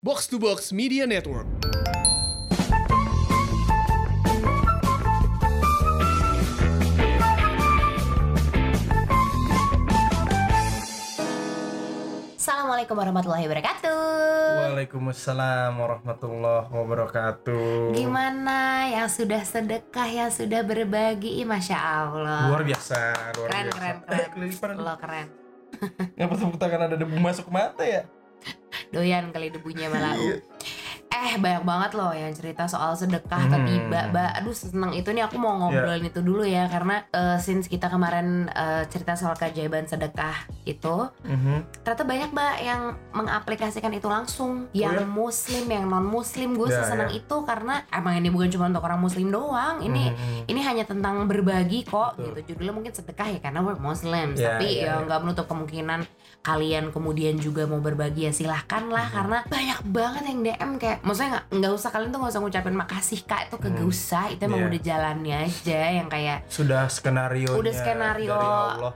Box to Box Media Network. Assalamualaikum warahmatullahi wabarakatuh. Waalaikumsalam warahmatullahi wabarakatuh. Gimana yang sudah sedekah, yang sudah berbagi, masya Allah. Luar biasa, luar Keren, biasa. keren, keren. kelilipan. Lo keren. Ngapa tepuk tangan ada debu masuk ke mata ya? Doyan kali debunya malah. Iya. Eh banyak banget loh yang cerita soal sedekah Hmm. tapi mbak aduh seneng itu nih aku mau ngobrolin itu dulu ya karena eh, since kita kemarin eh, cerita soal keajaiban sedekah itu Mhm. ternyata banyak mbak yang mengaplikasikan itu langsung yang ya? muslim yang non muslim gue Ya, sesenang ya. itu karena emang ini bukan cuma untuk orang muslim doang ini Mhm. ini hanya tentang berbagi kok Betul. gitu judulnya mungkin sedekah ya karena we're muslim Ya, tapi ya, ya ya. nggak menutup kemungkinan kalian kemudian juga mau berbagi ya silahkan lah Mhm. karena banyak banget yang DM kayak maksudnya nggak nggak usah kalian tuh nggak usah ngucapin makasih kak itu kagak Hmm. usah itu emang Iya. udah jalannya aja yang kayak Sudah skenario udah skenario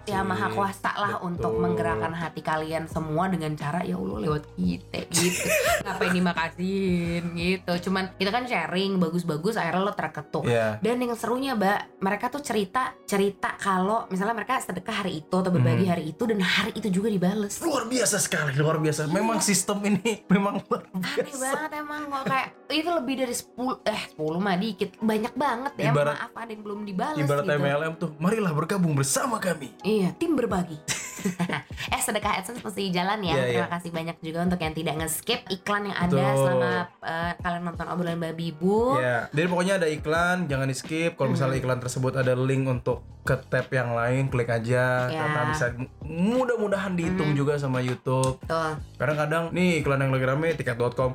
ya maha kuasa lah Betul. untuk menggerakkan hati kalian semua dengan cara ya Allah lewat kita gitu ngapain dimakasihin gitu cuman kita kan sharing bagus-bagus akhirnya lo terketuk Iya. dan yang serunya mbak mereka tuh cerita cerita kalau misalnya mereka sedekah hari itu atau berbagi Hmm. hari itu dan hari itu juga dibales Luar biasa sekali, luar biasa. Memang sistem ini memang luar aneh biasa. banget emang kok kayak itu lebih dari 10 eh 10 mah dikit banyak banget ya Ibarat- maaf ada yang belum dibales Ibarat gitu MLM tuh, marilah bergabung bersama kami. Iya, tim berbagi. eh sedekah AdSense mesti jalan ya. Iya, Terima iya. kasih banyak juga untuk yang tidak nge-skip iklan yang ada Betul. selama eh, kalian nonton obrolan babi ibu. Ya, jadi pokoknya ada iklan, jangan di skip. Kalau misalnya Hmm. iklan tersebut ada link untuk ke tab yang lain, klik aja Ya. karena bisa mudah-mudahan dihitung Hmm. juga sama YouTube. Tuh. Kadang-kadang nih iklan yang lagi rame tiket.com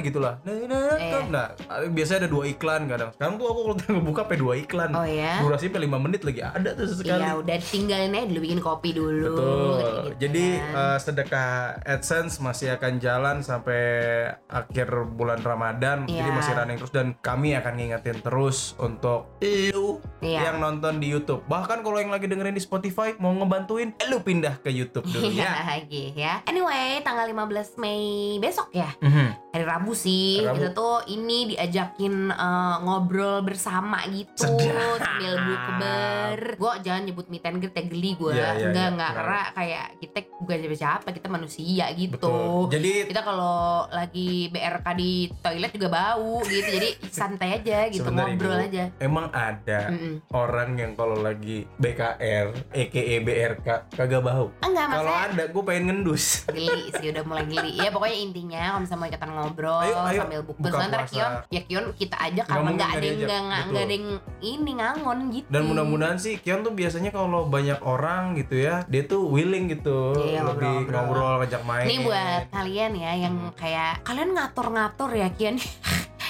gitulah. Nah, biasanya ada dua iklan kadang. Sekarang tuh aku kalau buka sampai dua iklan. Oh ya. Durasi sampai 5 menit lagi ada tuh sesekali. Iya, udah tinggalin aja dulu bikin kopi dulu. Betul. gitu Jadi kan. eh, sedekah AdSense masih akan jalan sampai akhir bulan Ramadan. Jadi Iya. masih running terus dan kami akan ngingetin terus untuk lu Iya. yang nonton di YouTube. Bahkan kalau yang lagi dengerin di Spotify mau ngebantuin, lu pindah ke YouTube dulu Iya ya. lagi ya. Anyway, tanggal 15 Mei besok ya. Mhm. Hari Rabu sih. Rabu. Kita tuh ini diajakin eh, ngobrol bersama gitu Sedap. sambil bukber. Gue jangan nyebut meet and greet ya geli gue. Iya, iya, enggak iya. enggak karena kayak kita bukan siapa-siapa, kita manusia gitu. Betul. Jadi Kita kalau lagi BRK di toilet juga bau gitu. Jadi santai aja gitu, ngobrol Ibu. aja. emang ada Mm-mm. orang yang kalau lagi BKR, EKE BRK kagak bau. Enggak, Kalau ada, gue pengen ngendus. geli sih udah mulai geli ya pokoknya intinya kalau misalnya mau ikutan ngobrol Ayo, ayo, sambil bukber buka soalnya ntar puasa. Kion ya Kion kita aja karena nggak ada yang nggak ada yang ini ngangon gitu. Dan mudah-mudahan sih Kion tuh biasanya kalau banyak orang gitu ya, dia tuh willing gitu, Iya, lebih ngobrol-ngobrol. ngobrol, ngajak main. ini buat kalian ya yang kayak kalian ngatur-ngatur ya Kion.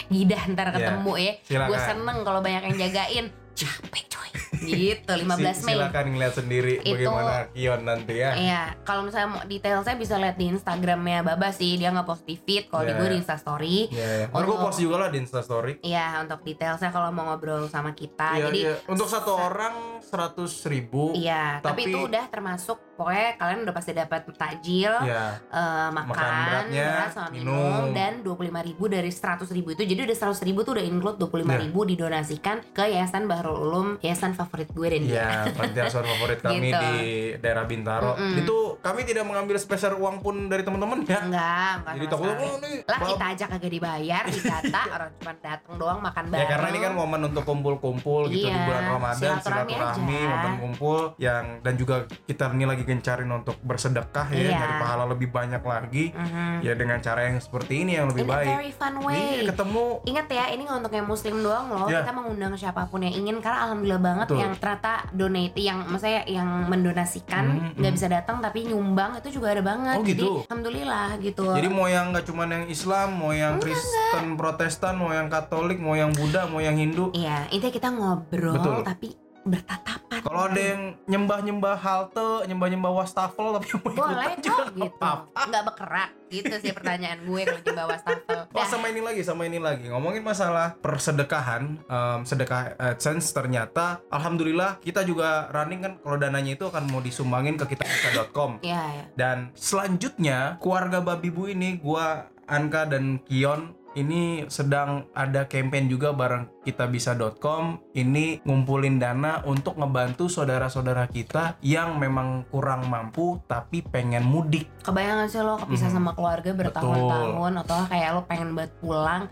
Gidah ntar Ya, ketemu ya. Silakan. gue seneng kalau banyak yang jagain. Capek coy gitu 15 Si- Mei Silakan ngeliat sendiri Itu- bagaimana Kion nanti ya. Iya, kalau misalnya mau detail saya bisa lihat di Instagramnya Baba sih, dia nggak post di feed, kalau di Iya. gue di Instastory. Iya, ya. Ntar gue post juga lah di Instastory. Iya, untuk detail saya kalau mau ngobrol sama kita. Iya, Jadi iya. Untuk satu sa- orang seratus ribu. Iya, tapi, Tapi- itu udah termasuk pokoknya kalian udah pasti dapat takjil, Ya, eh, makan, Makan beratnya, berat sama minum, minum. dan 25.000 dari 100.000 itu. Jadi udah 100.000 tuh udah include 25.000 Iya. didonasikan ke Yayasan Bahrul Ulum, yayasan favorit gue dan dia. Iya, asuhan favorit kami Gitu. di daerah Bintaro. Mm-mm. Itu kami tidak mengambil spesial uang pun dari teman-teman ya. Enggak, enggak Jadi sekali. oh nih. Lah kita aja kagak dibayar, didata orang cuma datang doang makan bareng. Ya karena ini kan momen untuk kumpul-kumpul gitu di Iya, bulan Ramadan silaturahmi silaturahmi, momen kumpul yang dan juga kita ini lagi gencarin untuk bersedekah ya, Iya. dari pahala lebih banyak lagi. Mhm. Ya dengan cara yang seperti ini yang lebih In a baik. very fun way. Iya, ketemu Ingat ya, ini nggak untuk yang muslim doang loh. Ya. Kita mengundang siapa pun yang ingin karena alhamdulillah banget Betul. yang ternyata donate yang maksudnya yang mendonasikan Hmm, nggak hmm. bisa datang tapi nyumbang itu juga ada banget. Oh, Jadi gitu? alhamdulillah gitu. Jadi mau yang nggak cuman yang Islam, mau yang Kristen, Protestan, mau yang Katolik, mau yang Buddha, mau yang Hindu. Iya, intinya kita ngobrol Betul. tapi bertatapan. Kalau ada yang nyembah-nyembah halte, nyembah-nyembah wastafel tapi mau boleh kok gitu. apa-apa. Nggak berkerak gitu sih pertanyaan gue kalau bawah wastafel. Oh sama ini lagi, sama ini lagi Ngomongin masalah persedekahan em, Sedekah AdSense ternyata Alhamdulillah kita juga running kan Kalau dananya itu akan mau disumbangin ke kitabisa.com Iya, ya. Dan selanjutnya keluarga Babi Bu ini Gua, Anka dan Kion ini sedang ada campaign juga bareng kitabisa.com ini ngumpulin dana untuk ngebantu saudara-saudara kita yang memang kurang mampu tapi pengen mudik Kebayang gak sih lo kepisah Mhm. sama keluarga bertahun-tahun atau kayak lo pengen banget pulang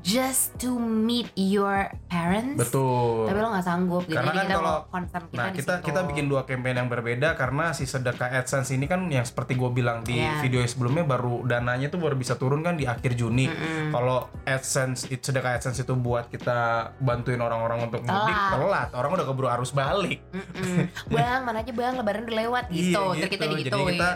just to meet your parents betul tapi lo nggak sanggup gitu Karena jadi kan kita kalau- concern kita Nah kita situ. kita bikin dua campaign yang berbeda karena si sedekah AdSense ini kan yang seperti gue bilang di Iya. video sebelumnya baru dananya tuh baru bisa turun kan di akhir Juni. Mm-mm. Kalau AdSense itu sedekah AdSense itu buat kita bantuin orang-orang untuk mudik Telat. telat, orang udah keburu arus balik. Mm-mm. bang mana aja bang lebaran udah lewat gitu, Iya, Ntar kita Jadi digituin kita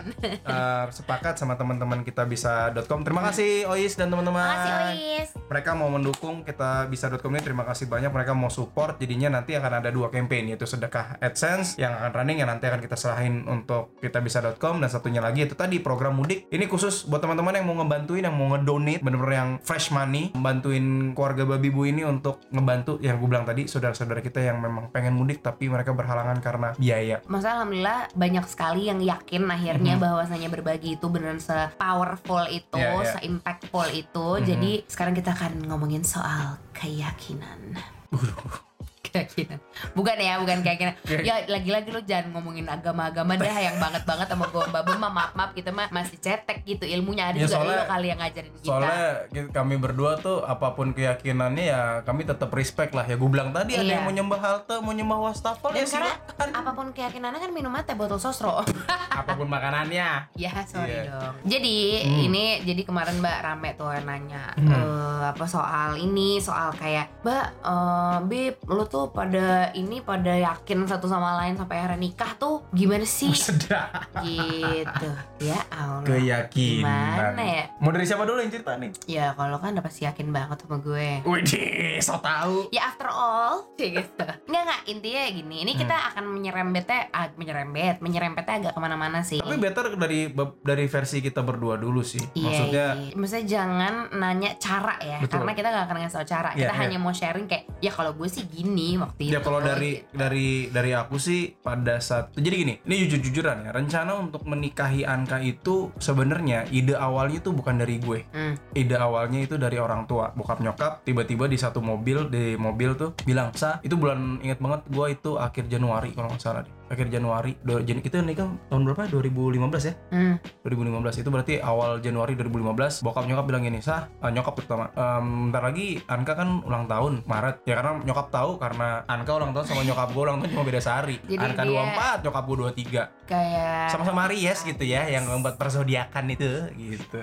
uh, sepakat sama teman-teman kita bisa.com. Terima kasih Ois dan teman-teman. makasih Ois Mereka mau mendukung kita bisa.com ini terima kasih banyak mereka mau support jadinya nanti akan ada dua campaign yaitu sedekah AdSense yang akan running yang nanti akan kita serahin untuk kita bisa.com dan satunya lagi itu tadi program mudik ini khusus buat teman-teman yang mau ngebantuin yang mau ngedonate bener-bener yang fresh money membantuin keluarga babi bu ini untuk ngebantu yang gue bilang tadi saudara-saudara kita yang memang pengen mudik tapi mereka berhalangan karena biaya Maksudnya alhamdulillah banyak sekali yang yakin akhirnya bahwasanya berbagi itu beneran se-powerful itu, Mhm. Iya, iya. se-impactful itu. Mhm. Jadi sekarang kita akan ngomongin soal keyakinan. Keyakinan. Bukan ya, bukan keyakinan. Ya lagi-lagi lu jangan ngomongin agama-agama dah yang banget banget sama gua Mbak Bem mah maaf-maaf kita mah masih cetek gitu ilmunya ada Ya, juga soalnya- lu kali yang ngajarin kita. Soalnya kami berdua tuh apa pun keyakinannya ya kami tetap respect lah ya. Gue bilang tadi ada Iya. yang mau nyembah halte, mau nyembah wastafel ya karena silakan. apa pun keyakinannya kan minuman teh botol sosro. apa pun makanannya. Ya sorry Iya. dong. Jadi Hmm. ini jadi kemarin Mbak rame tuh yang nanya Hmm. eh, apa soal ini soal kayak Mbak eh, Bib lu tuh pada ini pada yakin satu sama lain sampai akhirnya nikah tuh gimana sih? Sedap. gitu. Ya Allah. Keyakinan. Gimana ya? Mau dari siapa dulu yang cerita nih? Ya kalau kan udah pasti yakin banget sama gue. Widih, so tau. Ya after all, kayak gitu. Enggak enggak intinya gini. Ini kita Hmm. akan menyerempetnya, ah, menyerempet, menyerempetnya agak ke mana-mana sih. Tapi better dari dari versi kita berdua dulu sih. Iya, Maksudnya iya. maksudnya jangan nanya cara ya, Betul. karena kita gak akan ngasih tau cara. Iya, kita iya. hanya mau sharing kayak, ya kalau gue sih gini waktu Ya itu. kalau dari dari dari aku sih pada saat jadi gini, ini jujur-jujuran ya. Rencana untuk menikahi Anka itu sebenarnya ide awalnya itu bukan dari gue. Hmm. ide awalnya itu dari orang tua bokap nyokap tiba-tiba di satu mobil di mobil tuh bilang sa itu bulan inget banget gua itu akhir Januari kalau nggak salah deh akhir Januari jadi kita nikah tahun berapa? 2015 ya? Hmm. 2015 itu berarti awal Januari 2015 bokap nyokap bilang gini sah eh, nyokap terutama "Em, bentar lagi Anka kan ulang tahun Maret. Ya karena nyokap tahu karena Anka ulang tahun sama nyokap gue ulang tahun cuma beda sehari. Jadi Anka dia- 24 nyokap gue 23 Kayak sama-sama Aries gitu ya yang membuat persodiakan itu gitu.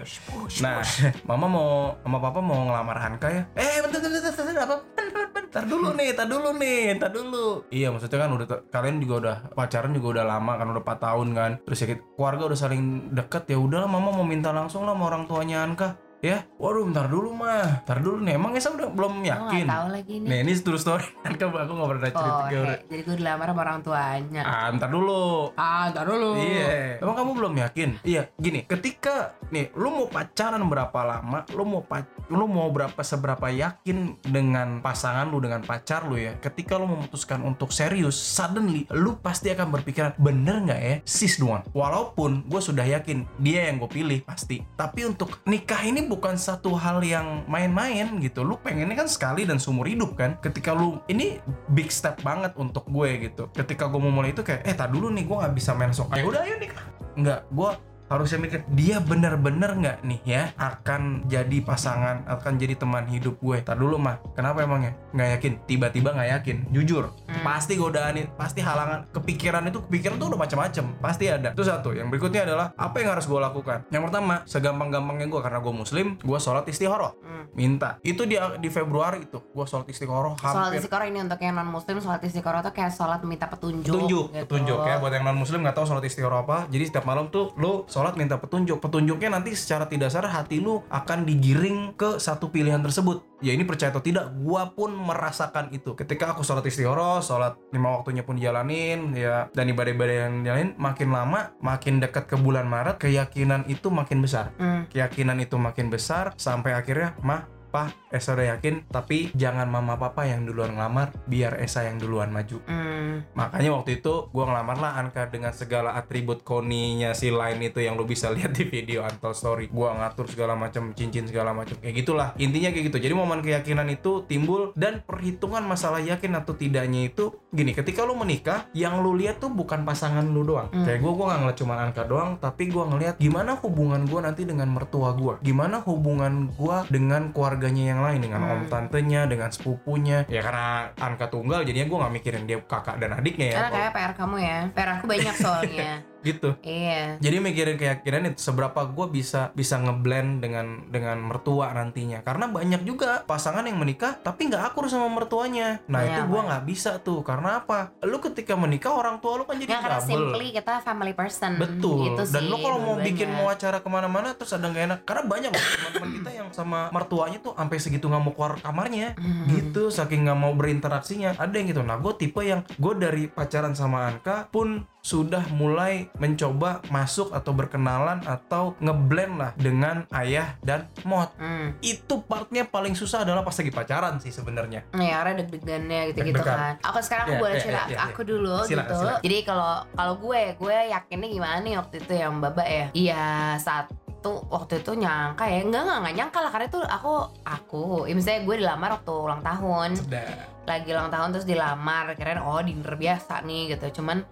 Nah mama mau sama papa mau ngelamar Hanka ya? Eh bentar bentar bentar bentar apa bentar, bentar dulu nih tar dulu nih tar dulu. Iya maksudnya kan udah kalian juga udah pacaran juga udah lama kan udah 4 tahun kan. Terus ya keluarga udah saling deket ya udahlah mama mau minta langsung lah sama orang tuanya Hanka ya waduh bentar dulu mah bentar dulu nih emang Esa udah belum yakin tahu lagi nih. Nih ini true story Hanka aku gak pernah cerita Oh, he, jadi gue dilamar sama orang tuanya. Ah, bentar dulu Ah, ntar dulu. Iya. Emang kamu belum yakin? Iya, gini, ketika nih lu mau pacaran berapa lama, lu mau pac lu mau berapa seberapa yakin dengan pasangan lu dengan pacar lu ya. Ketika lu memutuskan untuk serius, suddenly lu pasti akan berpikiran bener nggak ya sis doang. Walaupun gue sudah yakin dia yang gue pilih pasti. Tapi untuk nikah ini bukan satu hal yang main-main gitu. Lu pengennya kan sekali dan seumur hidup kan. Ketika lu ini big step banget untuk gue gitu. Ketika gue mau mulai itu kayak eh tak dulu nih gue nggak bisa main sok. Ya udah ayo nikah. Nggak, gue harusnya mikir dia bener-bener nggak nih ya akan jadi pasangan akan jadi teman hidup gue tak dulu mah kenapa emangnya nggak yakin tiba-tiba nggak yakin jujur. Pasti godaan itu pasti halangan kepikiran itu kepikiran tuh udah macam-macam. Pasti ada. Itu satu. Yang berikutnya adalah apa yang harus gue lakukan? Yang pertama segampang-gampangnya gue karena gue muslim gue sholat istikharah Hmm. minta. Itu di di Februari itu gue sholat istikharah Sholat hampir. istiqoroh ini untuk yang non muslim sholat istiqoroh tuh kayak sholat minta petunjuk petunjuk gitu. petunjuk. Ya buat yang non muslim nggak tahu sholat istikharah apa jadi setiap malam tuh lu sholat minta petunjuk. Petunjuknya nanti secara tidak sadar hati lu akan digiring ke satu pilihan tersebut ya ini percaya atau tidak gua pun merasakan itu ketika aku sholat istihoroh sholat lima waktunya pun dijalanin ya dan ibadah-ibadah yang jalanin makin lama makin dekat ke bulan Maret keyakinan itu makin besar Hmm. keyakinan itu makin besar sampai akhirnya mah Pah, Esa udah yakin, tapi jangan mama papa yang duluan ngelamar, biar Esa yang duluan maju. Hmm. Makanya waktu itu gua ngelamar lah Anka dengan segala atribut koninya si lain itu yang lu bisa lihat di video Untold Story. Gua ngatur segala macam cincin segala macam kayak gitulah. Intinya kayak gitu. Jadi momen keyakinan itu timbul dan perhitungan masalah yakin atau tidaknya itu gini, ketika lu menikah, yang lu lihat tuh bukan pasangan lu doang. Hmm. Kayak gua gua nggak ngeliat cuma Anka doang, tapi gua ngeliat gimana hubungan gua nanti dengan mertua gua. Gimana hubungan gua dengan keluarganya yang lain dengan om Hmm. tantenya, dengan sepupunya. Ya karena Anka tunggal jadinya gua nggak mikirin dia kakak dan adiknya ya. Karena kayak PR kamu ya. PR aku banyak soalnya. gitu iya. jadi mikirin keyakinan itu seberapa gue bisa bisa ngeblend dengan dengan mertua nantinya karena banyak juga pasangan yang menikah tapi nggak akur sama mertuanya nah Iya, itu gue nggak bisa tuh karena apa lu ketika menikah orang tua lu kan jadi Ya karena simply kita family person. Betul. Gitu Dan sih, lo kalau mau bikin mau acara ke mana-mana terus ada nggak enak, karena banyak loh teman-teman kita yang sama mertuanya tuh sampai segitu nggak mau keluar kamarnya, Hmm. gitu, saking nggak mau berinteraksinya. Ada yang gitu. Nah, gue tipe yang gue dari pacaran sama Anka pun sudah mulai mencoba masuk atau berkenalan atau ngeblend lah dengan ayah dan mod. Hmm. Itu partnya paling susah adalah pas lagi pacaran sih sebenarnya. Ya karena deg-degannya gitu-gitu Deg-degan. kan. Aku sekarang aku Ya, boleh ya, cerita ya, ya, aku dulu Silakan, gitu. silakan. Jadi kalau kalau gue gue yakinnya gimana nih waktu itu yang Baba ya? Iya satu waktu itu nyangka ya enggak enggak enggak nyangka lah karena itu aku aku ya misalnya gue dilamar waktu ulang tahun Sudah. Lagi ulang tahun terus dilamar kirain oh dinner biasa nih gitu. Cuman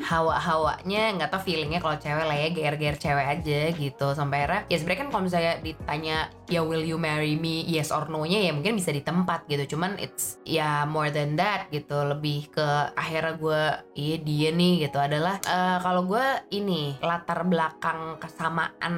hawa-hawanya nggak tau feelingnya kalau cewek lah ya GR-GR cewek aja gitu. Sampai akhirnya ya sebenarnya kan kalau misalnya ditanya ya will you marry me? Yes or no nya ya mungkin bisa di tempat gitu. Cuman it's ya more than that gitu. Lebih ke akhirnya gue iya dia nih gitu. Adalah eh, kalau gue ini latar belakang kesamaan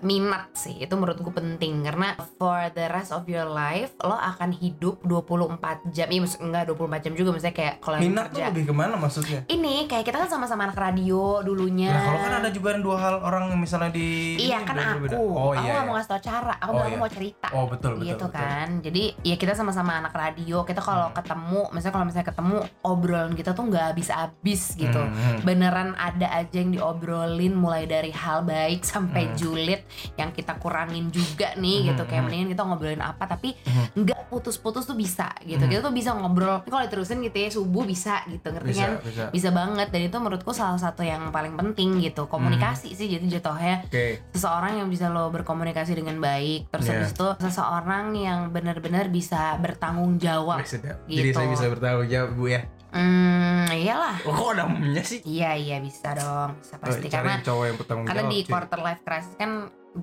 minat sih itu menurut gue penting. Karena for the rest of your life lo akan hidup 24 jam iya maksud enggak 24 jam juga misalnya kayak kalau Minat tuh lebih ke mana maksudnya? ini kayak kita kan sama-sama anak radio dulunya Nah, kalau kan ada juga dua hal orang yang misalnya di Iya kan aku, Oh aku iya. iya. mau ngasih tau cara, aku Oh, bilang iya. mau cerita. Oh betul betul. gitu betul. kan jadi ya kita sama-sama anak radio kita kalau Hmm. ketemu misalnya kalau misalnya ketemu obrolan kita tuh nggak habis-habis gitu Hmm, hmm. beneran ada aja yang diobrolin mulai dari hal baik sampai Hmm. julid yang kita kurangin juga nih gitu Hmm, kayak hmm. mendingan kita ngobrolin apa tapi Hmm. nggak putus-putus tuh bisa gitu Hmm. kita tuh bisa ngobrol kalau diterusin gitu ya subuh bisa gitu ngerti Bisa kan bisa. bisa banget dan itu menurutku salah satu yang paling penting gitu komunikasi Hmm. sih jadi jatuhnya Oke. seseorang yang bisa lo berkomunikasi dengan baik terus habis itu seseorang yang benar-benar bisa bertanggung jawab sedap. Gitu. Jadi saya bisa bertanggung jawab bu ya. hmm iyalah Oh, kok ada sih? iya iya bisa dong bisa pasti Oh, karena cowok yang bertanggung karena jawab. di cuy. quarter life crisis kan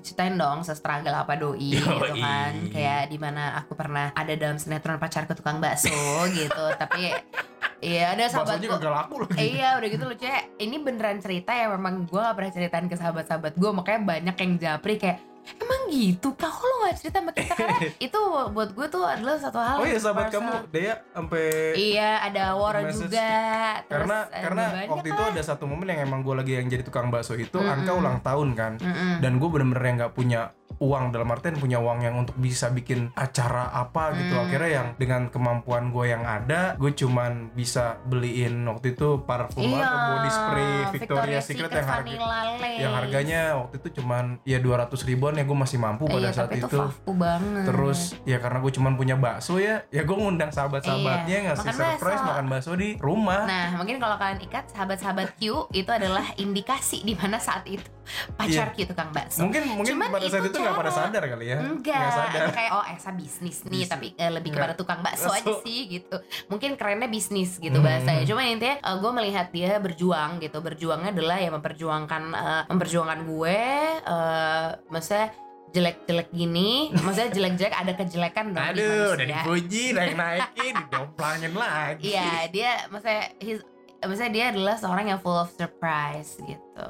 ceritain dong se-struggle apa doi gitu Yoi. kan kayak di mana aku pernah ada dalam sinetron pacarku tukang bakso gitu tapi Iya ada sahabat gue laku. Eh, iya udah gitu lucu ya Ini beneran cerita ya Memang gue gak pernah ceritain ke sahabat-sahabat gue Makanya banyak yang japri kayak Emang gitu kak lo gak cerita sama kita Karena itu buat gue tuh adalah satu hal Oh iya sahabat personal. kamu Dea sampai Iya ada Message. juga Terus karena karena waktu lah. itu ada satu momen yang emang gue lagi yang jadi tukang bakso itu Mm-mm. Anka ulang tahun kan Mm-mm. dan gue bener-bener yang nggak punya uang dalam artian punya uang yang untuk bisa bikin acara apa gitu Hmm. akhirnya yang dengan kemampuan gue yang ada gue cuman bisa beliin waktu itu parfum Iya atau body spray Victoria, Secret, yang harga yang harganya waktu itu cuman ya 200 ribuan ya gue masih mampu pada Iya saat itu itu banget terus ya karena gue cuman punya bakso ya ya gue ngundang sahabat-sahabatnya Iya, ngasih makan surprise bakso. makan bakso di rumah Nah, mungkin kalau kalian ikat sahabat-sahabat Q itu adalah indikasi di mana saat itu pacar Q tukang bakso. mungkin mungkin Cuman pada saat itu itu nggak pada sadar kali ya Enggak, Nggak sadar kayak oh Esa bisnis nih, Bisnis. tapi eh, lebih kepada tukang bakso aja sih gitu. Mungkin kerennya bisnis gitu Hmm. bahasanya. Cuma intinya gue melihat dia berjuang gitu. Berjuangnya adalah ya memperjuangkan eh, memperjuangkan gue, eh maksudnya jelek-jelek gini, maksudnya jelek-jelek ada kejelekan dong di Aduh, udah dipuji, naik-naikin, didomplangin lagi. Iya, dia maksudnya his, maksudnya dia adalah seorang yang full of surprise gitu.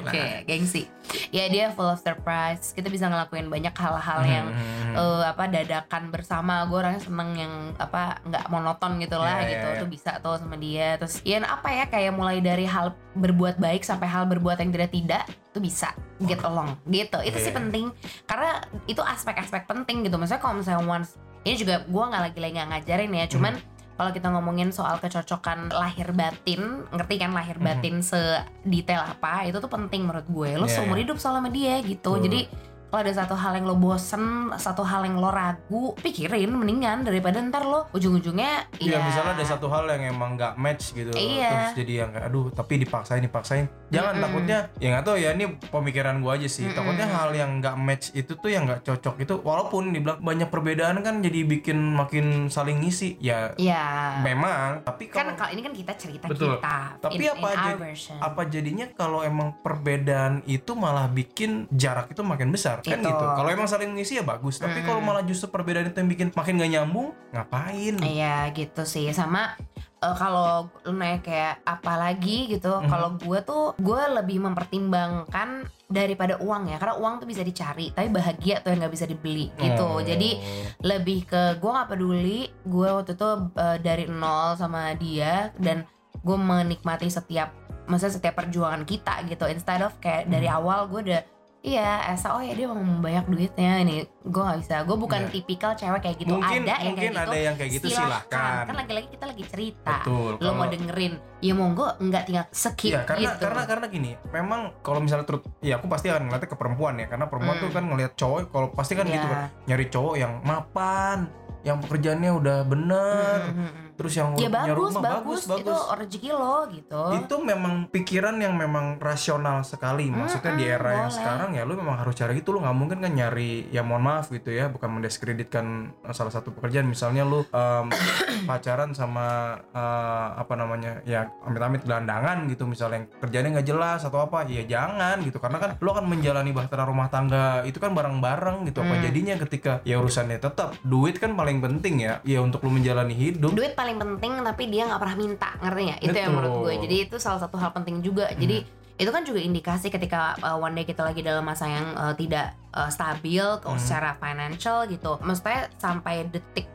Oke, gengsi. Ya dia full of surprise. Kita bisa ngelakuin banyak hal-hal yang Hmm. eh, apa dadakan bersama. Gue orangnya seneng yang apa nggak monoton gitu lah Iya, gitu. iya. Tuh bisa tuh sama dia. Terus ya apa ya kayak mulai dari hal berbuat baik sampai hal berbuat yang tidak tidak itu bisa get along gitu. Itu sih Iya. penting karena itu aspek-aspek penting gitu. Maksudnya kalau misalnya once ini juga gue nggak lagi lagi nggak ngajarin ya cuman kalau kita ngomongin soal kecocokan lahir batin ngerti kan lahir Mhm. batin sedetail apa itu tuh penting menurut gue lo Iya, seumur iya. hidup sama dia gitu jadi kalau ada satu hal yang lo bosen satu hal yang lo ragu pikirin mendingan daripada ntar lo ujung-ujungnya Iya ya misalnya ada satu hal yang emang nggak match gitu Iya. terus jadi yang kayak aduh tapi dipaksain dipaksain jangan Mm-mm. takutnya ya nggak tahu ya ini pemikiran gua aja sih Mm-mm. takutnya hal yang nggak match itu tuh yang nggak cocok itu walaupun dibilang banyak perbedaan kan jadi bikin makin saling ngisi ya ya memang tapi kan kalau kalau ini kan kita cerita Betul. kita Tapi in, apa in our jadi- version. apa jadinya kalau emang perbedaan itu malah bikin jarak itu makin besar kan Itu. gitu kalau emang saling ngisi ya bagus tapi Mm-mm. kalau malah justru perbedaan itu yang bikin makin gak nyambung ngapain Iya gitu sih sama eh, kalau lu nanya kayak apa lagi gitu Mhm. kalau gue tuh gue lebih mempertimbangkan daripada uang ya karena uang tuh bisa dicari tapi bahagia tuh yang nggak bisa dibeli gitu Oh. jadi lebih ke gue nggak peduli gue waktu itu eh, dari nol sama dia dan gue menikmati setiap masa setiap perjuangan kita gitu instead of kayak dari Hmm. awal gue udah iya asa oh ya dia mau banyak duitnya ini gue nggak bisa gue bukan Iya. tipikal cewek kayak gitu mungkin ada yang mungkin kayak gitu ada yang kayak gitu silahkan kan lagi-lagi kita lagi cerita betul lo mau kalau- dengerin ya monggo nggak tinggal skip Iya karena gitu karena karena gini, memang kalau misalnya terus, ya aku pasti akan ngeliatnya ke perempuan ya, karena perempuan Hmm. tuh kan ngelihat cowok, kalau pasti kan Iya. gitu kan, nyari cowok yang mapan, yang pekerjaannya udah bener, Mm, mm, mm. Terus yang ya punya bagus, rumah bagus itu rezeki lo gitu. Itu memang pikiran yang memang rasional sekali, maksudnya di Mm-mm, era yang boleh. sekarang ya lu memang harus cari gitu, lu nggak mungkin kan nyari, ya mohon maaf gitu ya, bukan mendiskreditkan salah satu pekerjaan, misalnya lu em, pacaran sama eh, apa namanya, ya amit-amit gelandangan gitu, misalnya yang kerjanya nggak jelas atau apa, ya jangan gitu, karena kan lu akan menjalani bahtera rumah tangga itu kan bareng-bareng gitu, apa Hmm. jadinya ketika ya urusannya tetap duit kan paling penting ya, ya untuk lu menjalani hidup. duit paling penting tapi dia nggak pernah minta ngerti nggak? Itu yang menurut gue. Betul. jadi itu salah satu hal penting juga. Jadi itu kan juga indikasi ketika uh, one day kita lagi dalam masa yang uh, tidak uh, stabil Hmm. secara financial gitu. Maksudnya sampai detik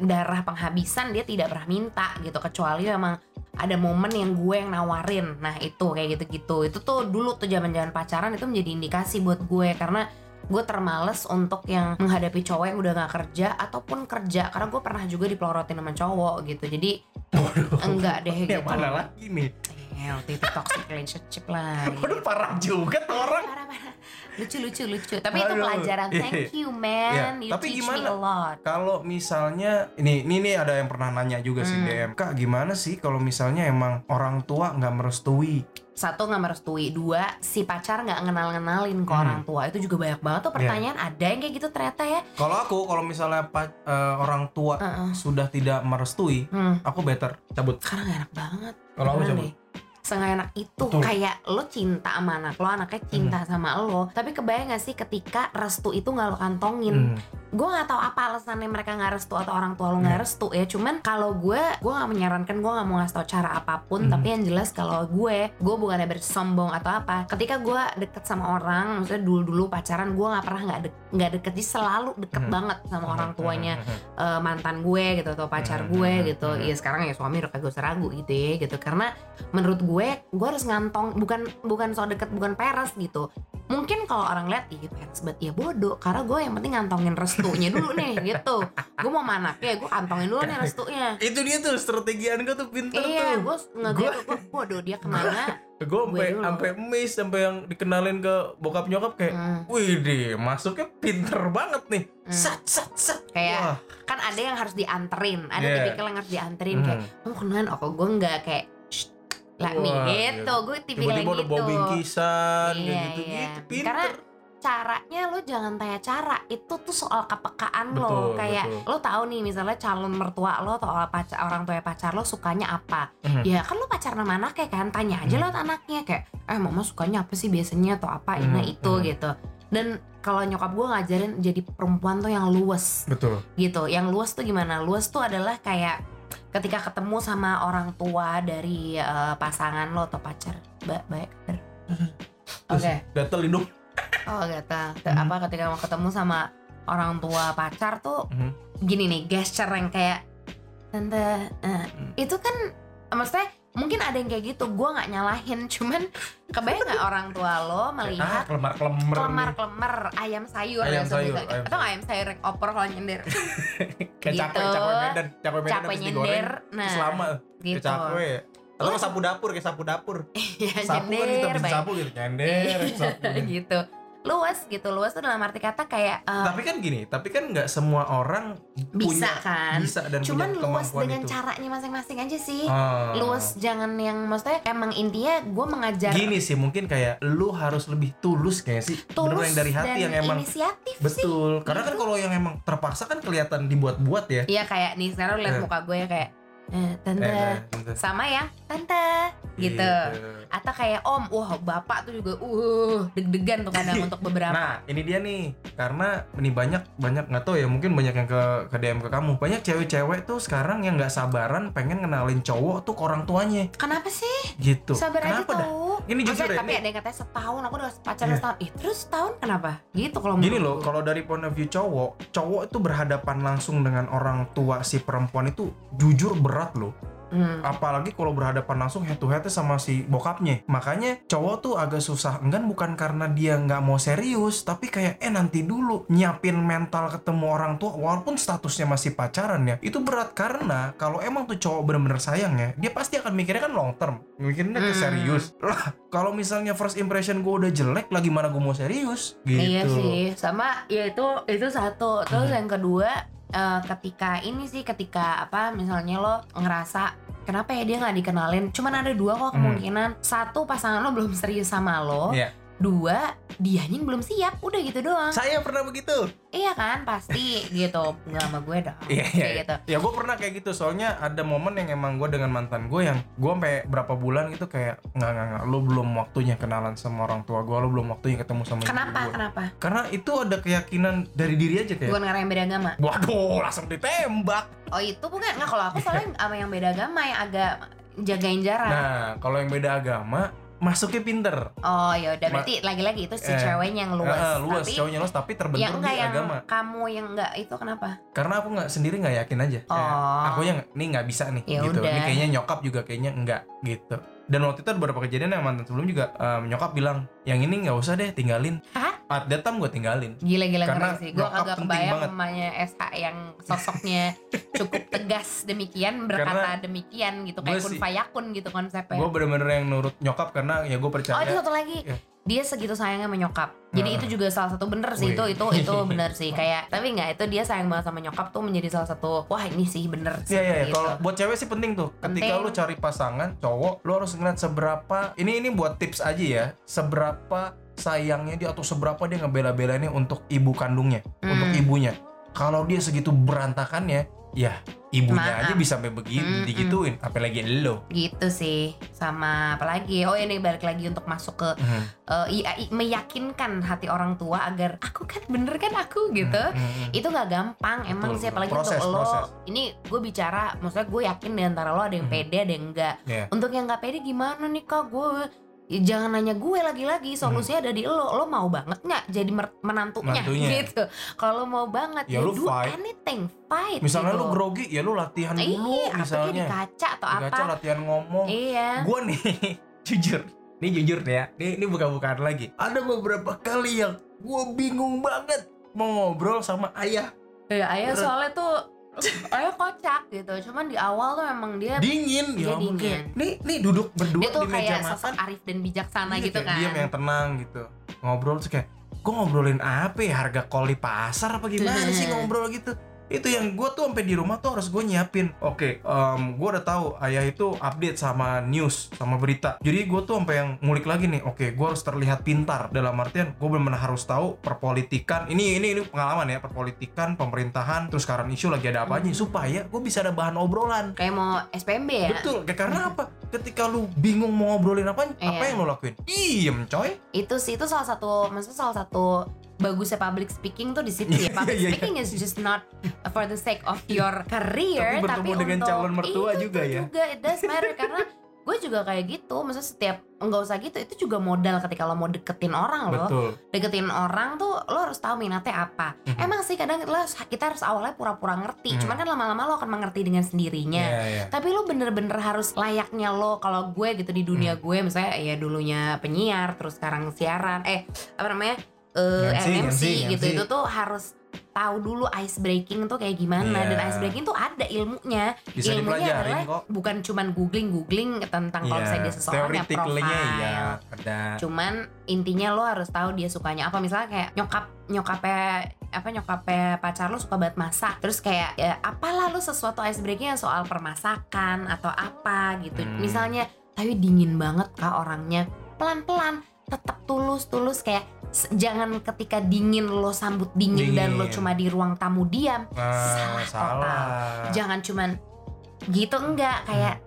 darah penghabisan dia tidak pernah minta gitu. Kecuali memang ada momen yang gue yang nawarin. Nah itu kayak gitu-gitu. Itu tuh dulu tuh zaman-zaman pacaran itu menjadi indikasi buat gue. Karena gue termales untuk yang menghadapi cowok yang udah gak kerja ataupun kerja karena gue pernah juga dipelorotin sama cowok gitu jadi enggak deh gitu Yang mana lagi nih? Eh, waktu itu toxic relationship lah gitu. Waduh parah juga tuh orang. parah parah lucu lucu lucu tapi itu Aduh. pelajaran thank you man Iya, you tapi teach gimana? me a lot Kalau misalnya ini ini nih ada yang pernah nanya juga sih Hmm. DM Kak gimana sih kalau misalnya emang orang tua nggak merestui satu nggak merestui dua si pacar nggak ngenal ngenalin ke Hmm. orang tua itu juga banyak banget tuh Iya. pertanyaan ada yang kayak gitu ternyata ya Kalau aku kalau misalnya pa- eh, orang tua Heeh. sudah tidak merestui hmm. aku better cabut karena gak enak banget Kalau aku cabut. deh. Senggak enak itu Betul. kayak lo cinta sama anak lo anaknya cinta sama lo tapi kebayang gak sih ketika restu itu nggak lo kantongin Hmm. Gue nggak tahu apa alasannya mereka nggak restu atau orang tua lo nggak Hmm. restu ya. Cuman kalau gue gue nggak menyarankan gue nggak mau ngasih tau cara apa pun. Hmm. tapi yang jelas kalau gue gue bukannya bersombong atau apa. Ketika gue deket sama orang maksudnya dulu dulu pacaran gue nggak pernah nggak de- nggak deket. Jadi selalu deket Hmm. banget sama orang tuanya. Hmm. eh, mantan gue gitu atau pacar gue gitu. Hmm. ya sekarang ya suami udah kagak usah ragu gitu ya gitu. Karena menurut gue gue harus ngantong bukan bukan so deket bukan peres gitu. Mungkin kalau orang lihat ih peres banget. Ya bodoh. Karena gue yang penting ngantongin restunya dulu nih gitu gue mau mana ya gue kantongin dulu nih restunya Itu dia tuh strategi gue tuh pinter iya tuh. gue ngeget gue bodoh dia ke mana Gue sampai sampai miss sampai yang dikenalin ke bokap nyokap kayak Hmm, Wih deh, masuknya pinter banget nih. Hmm. Sat sat sat. Kayak Wah. kan ada yang harus dianterin ada Yeah. tipikal yang harus dianterin kayak Hmm. kamu kenalan oh kok gue nggak kayak "Shh, let me Wah, gitu gue tipikal Tiba-tiba yang udah gitu bawa bingkisan Iya, kayak gitu iya. gitu. Pinter. Karena caranya lo jangan tanya cara itu tuh soal kepekaan lo Betul, kayak betul. lo tahu nih misalnya calon mertua lo atau pacar, orang tua pacar lo sukanya apa Mhm. ya kan lo pacar sama anaknya kan tanya aja Mhm. lo anaknya kayak eh mama sukanya apa sih biasanya atau apa ini Mhm, itu mhm. gitu dan kalau nyokap gue ngajarin jadi perempuan tuh yang luwes Betul. gitu yang luas tuh gimana luas tuh adalah kayak ketika ketemu sama orang tua dari eh, pasangan lo atau pacar ba baik bener. oke Gatel hidung. Oh Ke- Hmm. apa ketika mau ketemu sama orang tua pacar tuh Mhm. gini nih gesture yang kayak tante eh, Hmm. itu kan maksudnya mungkin ada yang kayak gitu gue nggak nyalahin cuman kebayang nggak orang tua lo ah melihat kelemar kelemar kelemar kelemar ayam sayur Ayam ya sayur, ayam atau nggak ayam sayur yang oper kalau nyender kayak gitu. cakwe cakwe medan cakwe medan Capek nyender, digoreng nah, selama gitu cakwe atau nggak sapu dapur kayak sapu dapur ya sapu kan gitu habis baik. sapu gitu nyender sapu gitu luas gitu luas tuh dalam arti kata kayak eh, tapi kan gini tapi kan nggak semua orang bisa punya kan bisa dan cuman punya luas dengan itu. caranya masing-masing aja sih Ah. luas jangan yang maksudnya emang intinya gue mengajar gini sih mungkin kayak lu harus lebih tulus kayak sih bener tulus yang dari hati dan yang emang inisiatif sih betul karena kan Gitu. kalau yang emang terpaksa kan kelihatan dibuat-buat ya Iya kayak nih sekarang lihat Eh. muka gue ya kayak eh, tante Eh, gitu. sama yang tante gitu. Atau kayak om, wah bapak tuh juga uh deg-degan tuh kadang untuk beberapa. Nah, ini dia nih. Karena ini banyak banyak nggak tahu ya, mungkin banyak yang ke ke DM ke kamu. Banyak cewek-cewek tuh sekarang yang nggak sabaran pengen kenalin cowok tuh ke orang tuanya Kenapa sih? gitu. Sabar aja Kenapa dah? tuh. Ini jujur Maksudnya, ya, tapi ini- ada yang katanya setahun aku udah pacaran Iya. setahun. Ih, terus setahun kenapa? Gitu kalau Gini loh, kalau dari point of view cowok, cowok itu berhadapan langsung dengan orang tua si perempuan itu jujur berat loh. Hmm. Apalagi kalau berhadapan langsung head to head sama si bokapnya. Makanya cowok tuh agak susah enggan bukan karena dia nggak mau serius, tapi kayak eh nanti dulu nyiapin mental ketemu orang tua walaupun statusnya masih pacaran ya. Itu berat karena kalau emang tuh cowok bener-bener sayang ya, dia pasti akan mikirnya kan long term, mikirnya ke Hmm. serius. Lah, kalau misalnya first impression gue udah jelek, lagi mana gue mau serius? Gitu. Iya sih, sama ya itu itu satu. Terus Hmm. yang kedua eh, ketika ini sih ketika apa misalnya lo ngerasa kenapa ya dia nggak dikenalin? Cuman ada dua kok Hmm. kemungkinan. Satu pasangan lo belum serius sama lo. Iya. Dua dianya belum siap. Udah gitu doang. Saya pernah begitu. iya kan pasti gitu. Nggak sama gue dong. Iya iya. Kayak iya. gitu. Ya gue pernah kayak gitu. Soalnya ada momen yang emang gue dengan mantan gue yang gue sampai berapa bulan gitu kayak nggak nggak nggak. Lu belum waktunya kenalan sama orang tua gue. Lu belum waktunya ketemu sama Kenapa? gue. Kenapa? Karena itu ada keyakinan dari diri aja kayak. Bukan karena yang beda agama. Waduh, langsung ditembak. Oh itu bukan nggak kalau aku soalnya sama yang beda agama yang agak jagain jarak. Nah, kalau yang beda agama masuknya pinter. Oh ya udah berarti lagi-lagi itu si Eh, ceweknya yang luas. Eh, luas, Tapi cowoknya luas tapi terbentur yang di yang agama. kamu yang enggak itu kenapa? Karena aku nggak sendiri nggak yakin aja. Kayak, Oh. aku yang nih nggak bisa nih Ya gitu. udah. Ini kayaknya nyokap juga kayaknya enggak gitu. Dan waktu itu ada beberapa kejadian yang mantan sebelum juga em, nyokap bilang, yang ini nggak usah deh tinggalin. Hah? At that time gue tinggalin. Gila-gila Karena sih. Gue agak kebayang banget. mamanya SH yang sosoknya cukup tegas demikian berkata Karena demikian gitu kayak kun fayakun gitu konsepnya. Gue bener-bener yang nurut nyokap karena ya gue Oh itu percaya. satu lagi. Ya. Dia segitu sayangnya sama nyokap. Jadi Nah. itu juga salah satu bener sih itu Wih. itu itu bener sih kayak tapi nggak itu dia sayang banget sama nyokap tuh menjadi salah satu wah ini sih bener sih Iya iya, gitu. kalau buat cewek sih penting tuh. Ketika Penting. lu cari pasangan cowok, lu harus ngeliat seberapa. Ini ini buat tips aja ya. Seberapa sayangnya dia atau seberapa dia ngebela-belainnya untuk ibu kandungnya, Hmm. untuk ibunya. Kalau dia segitu berantakannya, ya ibunya Maaf. aja bisa sampai begitu Mm-mm. digituin, apalagi lo. gitu sih sama apalagi oh ini balik lagi untuk masuk ke Hmm. eh, i- i- meyakinkan hati orang tua agar aku kan bener kan aku gitu Hmm. itu nggak gampang emang Betul, sih apalagi proses, untuk lo proses. ini gue bicara maksudnya gue yakin di antara lo ada yang Hmm. pede ada yang enggak Iya. untuk yang nggak pede gimana nih kak gue jangan nanya gue lagi-lagi solusinya ada di lo lo mau banget nggak jadi menantunya, Menantunya. gitu kalau lo mau banget Ya, ya, do fight. anything fight Misalnya gitu. lu grogi, ya lu latihan dulu iya, apa misalnya. di kaca atau Di apa kaca latihan ngomong. iya gue nih jujur ini jujur nih ya ini ini bukan-bukan lagi ada beberapa kali yang gue bingung banget mau ngobrol sama ayah Ya ayah soalnya tuh ayah kocak gitu. Cuman di awal tuh emang dia dingin Dia ya mungkin dingin. nih nih duduk berdua dia tuh di meja kayak makan arif dan bijaksana Iya, gitu kan. diam yang tenang gitu ngobrol terus kayak gue ngobrolin apa ya harga kol di pasar apa gimana sih ngobrol gitu itu yang gue tuh sampai di rumah tuh harus gue nyiapin. Oke gue udah tahu ayah itu update sama news sama berita. Jadi gue tuh sampai yang ngulik lagi nih. Oke gue harus terlihat pintar. Dalam artian gue benar-benar harus tahu perpolitikan. Ini ini ini pengalaman ya perpolitikan pemerintahan. Terus sekarang isu lagi ada apa aja supaya gue bisa ada bahan obrolan. Kayak mau SPMB ya. betul kayak karena apa? Ketika lu bingung mau ngobrolin apa apa Iya. yang lu lakuin? Diem coy. Itu sih itu salah satu maksudnya salah satu bagusnya public speaking tuh di situ ya. Public Iya, iya. speaking is just not for the sake of your career Tapi tapi dengan untuk calon mertua Iya, juga itu ya. juga it does matter karena gue juga kayak gitu maksudnya setiap nggak usah gitu itu juga modal ketika lo mau deketin orang lo betul deketin orang tuh lo harus tahu minatnya apa Mhm. emang sih kadang lo kita harus awalnya pura-pura ngerti Mhm. cuman kan lama-lama lo akan mengerti dengan sendirinya Iya, iya. tapi lo bener-bener harus layaknya lo kalau gue gitu di dunia Hmm. gue misalnya ya dulunya penyiar terus sekarang siaran eh apa namanya eh MC, MMC MC, gitu. MC. itu tuh harus tahu dulu ice breaking tuh kayak gimana. Iya. dan ice breaking tuh ada ilmunya. Bisa ilmunya adalah kok. bukan cuman googling googling tentang kalau Iya, misalnya dia seseorang ya iya ada. Cuman intinya lo harus tahu dia sukanya apa. Misalnya kayak nyokap nyokapnya apa nyokapnya pacar lo suka banget masak. Terus kayak ya apalah lo sesuatu ice breaking soal permasakan atau apa gitu. Hmm. misalnya tapi dingin banget kak orangnya? Pelan-pelan tetap tulus tulus kayak jangan ketika dingin lo sambut dingin, dan lo Dingin. cuma di ruang tamu diam Ah, Salah salah jangan cuman gitu enggak kayak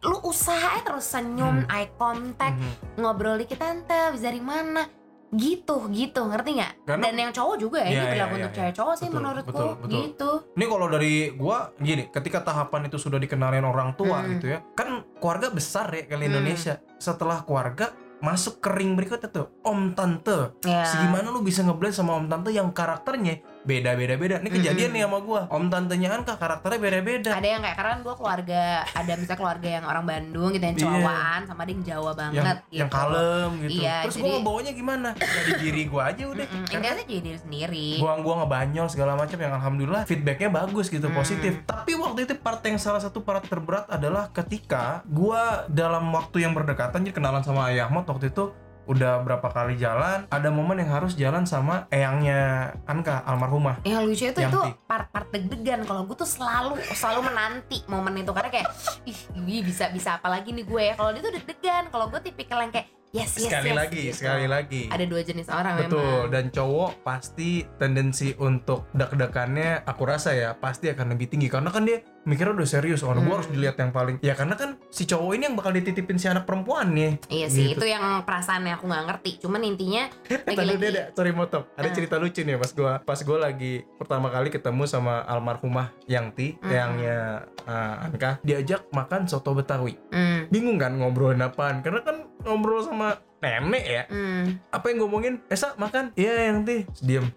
lu usaha terus senyum Hmm. eye contact Mhm. ngobrol dikit tante bisa dari mana gitu gitu ngerti nggak dan yang cowok juga ya Iya, ini iya, berlaku iya, untuk iya. cewek cowok sih menurutku betul, betul. gitu Ini kalau dari gua gini, ketika tahapan itu sudah dikenalin orang tua Hmm. gitu ya. Kan keluarga besar ya kali Hmm. Indonesia. Setelah keluarga masuk ke ring berikutnya tuh om tante. ya Segimana lu bisa ngeblend sama om tante yang karakternya beda-beda beda. Ini kejadian Mm-mm. nih sama gua. Om tantenya Anka karakternya beda-beda. ada yang kayak karena kan gue keluarga ada misalnya keluarga yang orang Bandung gitu yang Iya. cowaan sama ada yang Jawa Yang banget gitu yang kalem gitu. Iya, Terus jadi- gua ngebawanya gimana? Dari diri gua aja udah. Karena enggak sih jadi diri sendiri gua gua ngebanyol segala macam yang alhamdulillah feedbacknya bagus gitu Hmm. positif tapi waktu itu part yang salah satu part terberat adalah ketika gua dalam waktu yang berdekatan jadi kenalan sama Ayah Ahmad waktu itu udah berapa kali jalan ada momen yang harus jalan sama eyangnya Anka almarhumah. Yang lucu itu itu part-part deg-degan. Kalau gue tuh selalu selalu menanti momen itu. Karena kayak ih ih, bisa bisa apa lagi nih gue ya? Kalau dia tuh deg-degan. Kalau gue tipikal yang kayak yes yes sekali yes, lagi gitu. sekali lagi. Ada dua jenis orang Betul, memang. dan cowok pasti tendensi untuk deg-degannya aku rasa ya pasti akan lebih tinggi. Karena kan dia mikirnya udah serius, oh Hmm. gua harus dilihat yang paling ya karena kan si cowok ini yang bakal dititipin si anak perempuan nih. iya sih Gitu. itu yang perasaannya aku nggak ngerti cuman intinya Tadi lagi-lagi dia ada, sorry motop, ada Ah. cerita lucu nih pas gua pas gua lagi pertama kali ketemu sama almarhumah Yangti, Mhm. yangnya uh, Anka, diajak makan soto Betawi. hmm, Bingung kan ngobrolin apaan? Karena kan ngobrol sama nenek ya. hmm. apa yang ngomongin Esa makan iya yang teh diam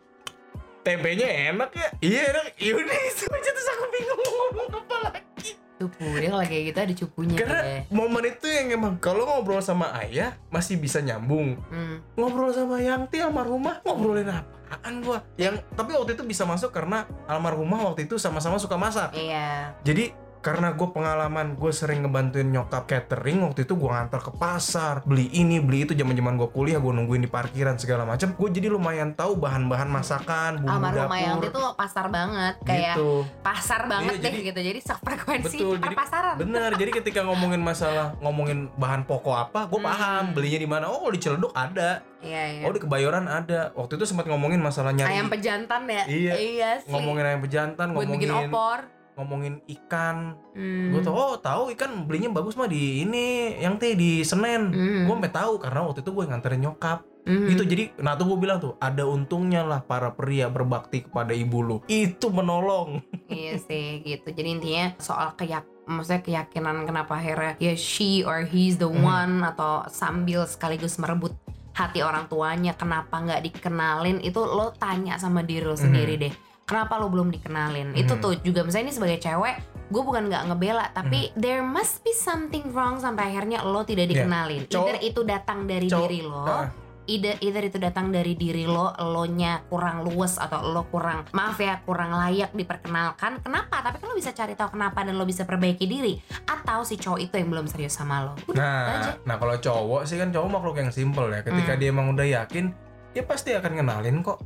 tempenya enak ya? Iya enak. Yaudah itu aja terus aku bingung mau ngomong apa lagi. Cupu dia kalau kayak gitu ada cupunya karena dia. momen itu yang emang kalau ngobrol sama ayah masih bisa nyambung. Hmm. ngobrol sama Yangti almarhumah ngobrolin apaan gua? Yang tapi waktu itu bisa masuk karena almarhumah waktu itu sama-sama suka masak. Iya. Jadi karena gue pengalaman gue sering ngebantuin nyokap catering waktu itu gue ngantar ke pasar beli ini beli itu zaman zaman gue kuliah gue nungguin di parkiran segala macam gue jadi lumayan tahu bahan-bahan masakan bumbu yang dapur. Itu pasar banget kayak gitu. pasar banget Iya, deh jadi- gitu jadi sefrekuensi Betul, jadi- perpasaran. bener jadi ketika ngomongin masalah ngomongin bahan pokok apa gue Hmm. paham belinya di mana. Oh di Ciledug ada. Iya iya. Oh di Kebayoran ada. Waktu itu sempat ngomongin masalah nyari ayam pejantan ya? Iya. iya sih. ngomongin ayam pejantan buat bikin ngomongin opor ngomongin ikan Hmm. gue tau oh tahu ikan belinya bagus mah di ini yang teh di Senen Hmm. gue sampai tahu karena waktu itu gue nganterin nyokap Hmm. gitu jadi nah tuh gue bilang tuh ada untungnya lah para pria berbakti kepada ibu lu itu menolong iya sih gitu jadi intinya soal keyak maksudnya keyakinan kenapa akhirnya ya she or he's the Hmm. one atau sambil sekaligus merebut hati orang tuanya kenapa nggak dikenalin itu lo tanya sama diri lo sendiri deh kenapa lo belum dikenalin itu Hmm. tuh juga misalnya ini sebagai cewek gue bukan nggak ngebela tapi there must be something wrong sampai akhirnya lo tidak dikenalin Cowok- either itu datang dari Cowok- diri lo Nah, either, either itu datang dari diri lo, lo nya kurang luwes atau lo kurang maaf ya kurang layak diperkenalkan. Kenapa? Tapi kan lo bisa cari tahu kenapa dan lo bisa perbaiki diri. Atau si cowok itu yang belum serius sama lo. Udah itu aja. nah nah kalau cowok sih kan cowok makhluk yang simple ya ketika Hmm. dia emang udah yakin dia pasti akan kenalin kok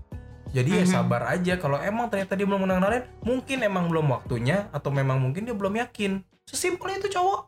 jadi ya Mhm. sabar aja kalau emang ternyata dia belum kenalin mungkin emang belum waktunya atau memang mungkin dia belum yakin sesimpel itu cowok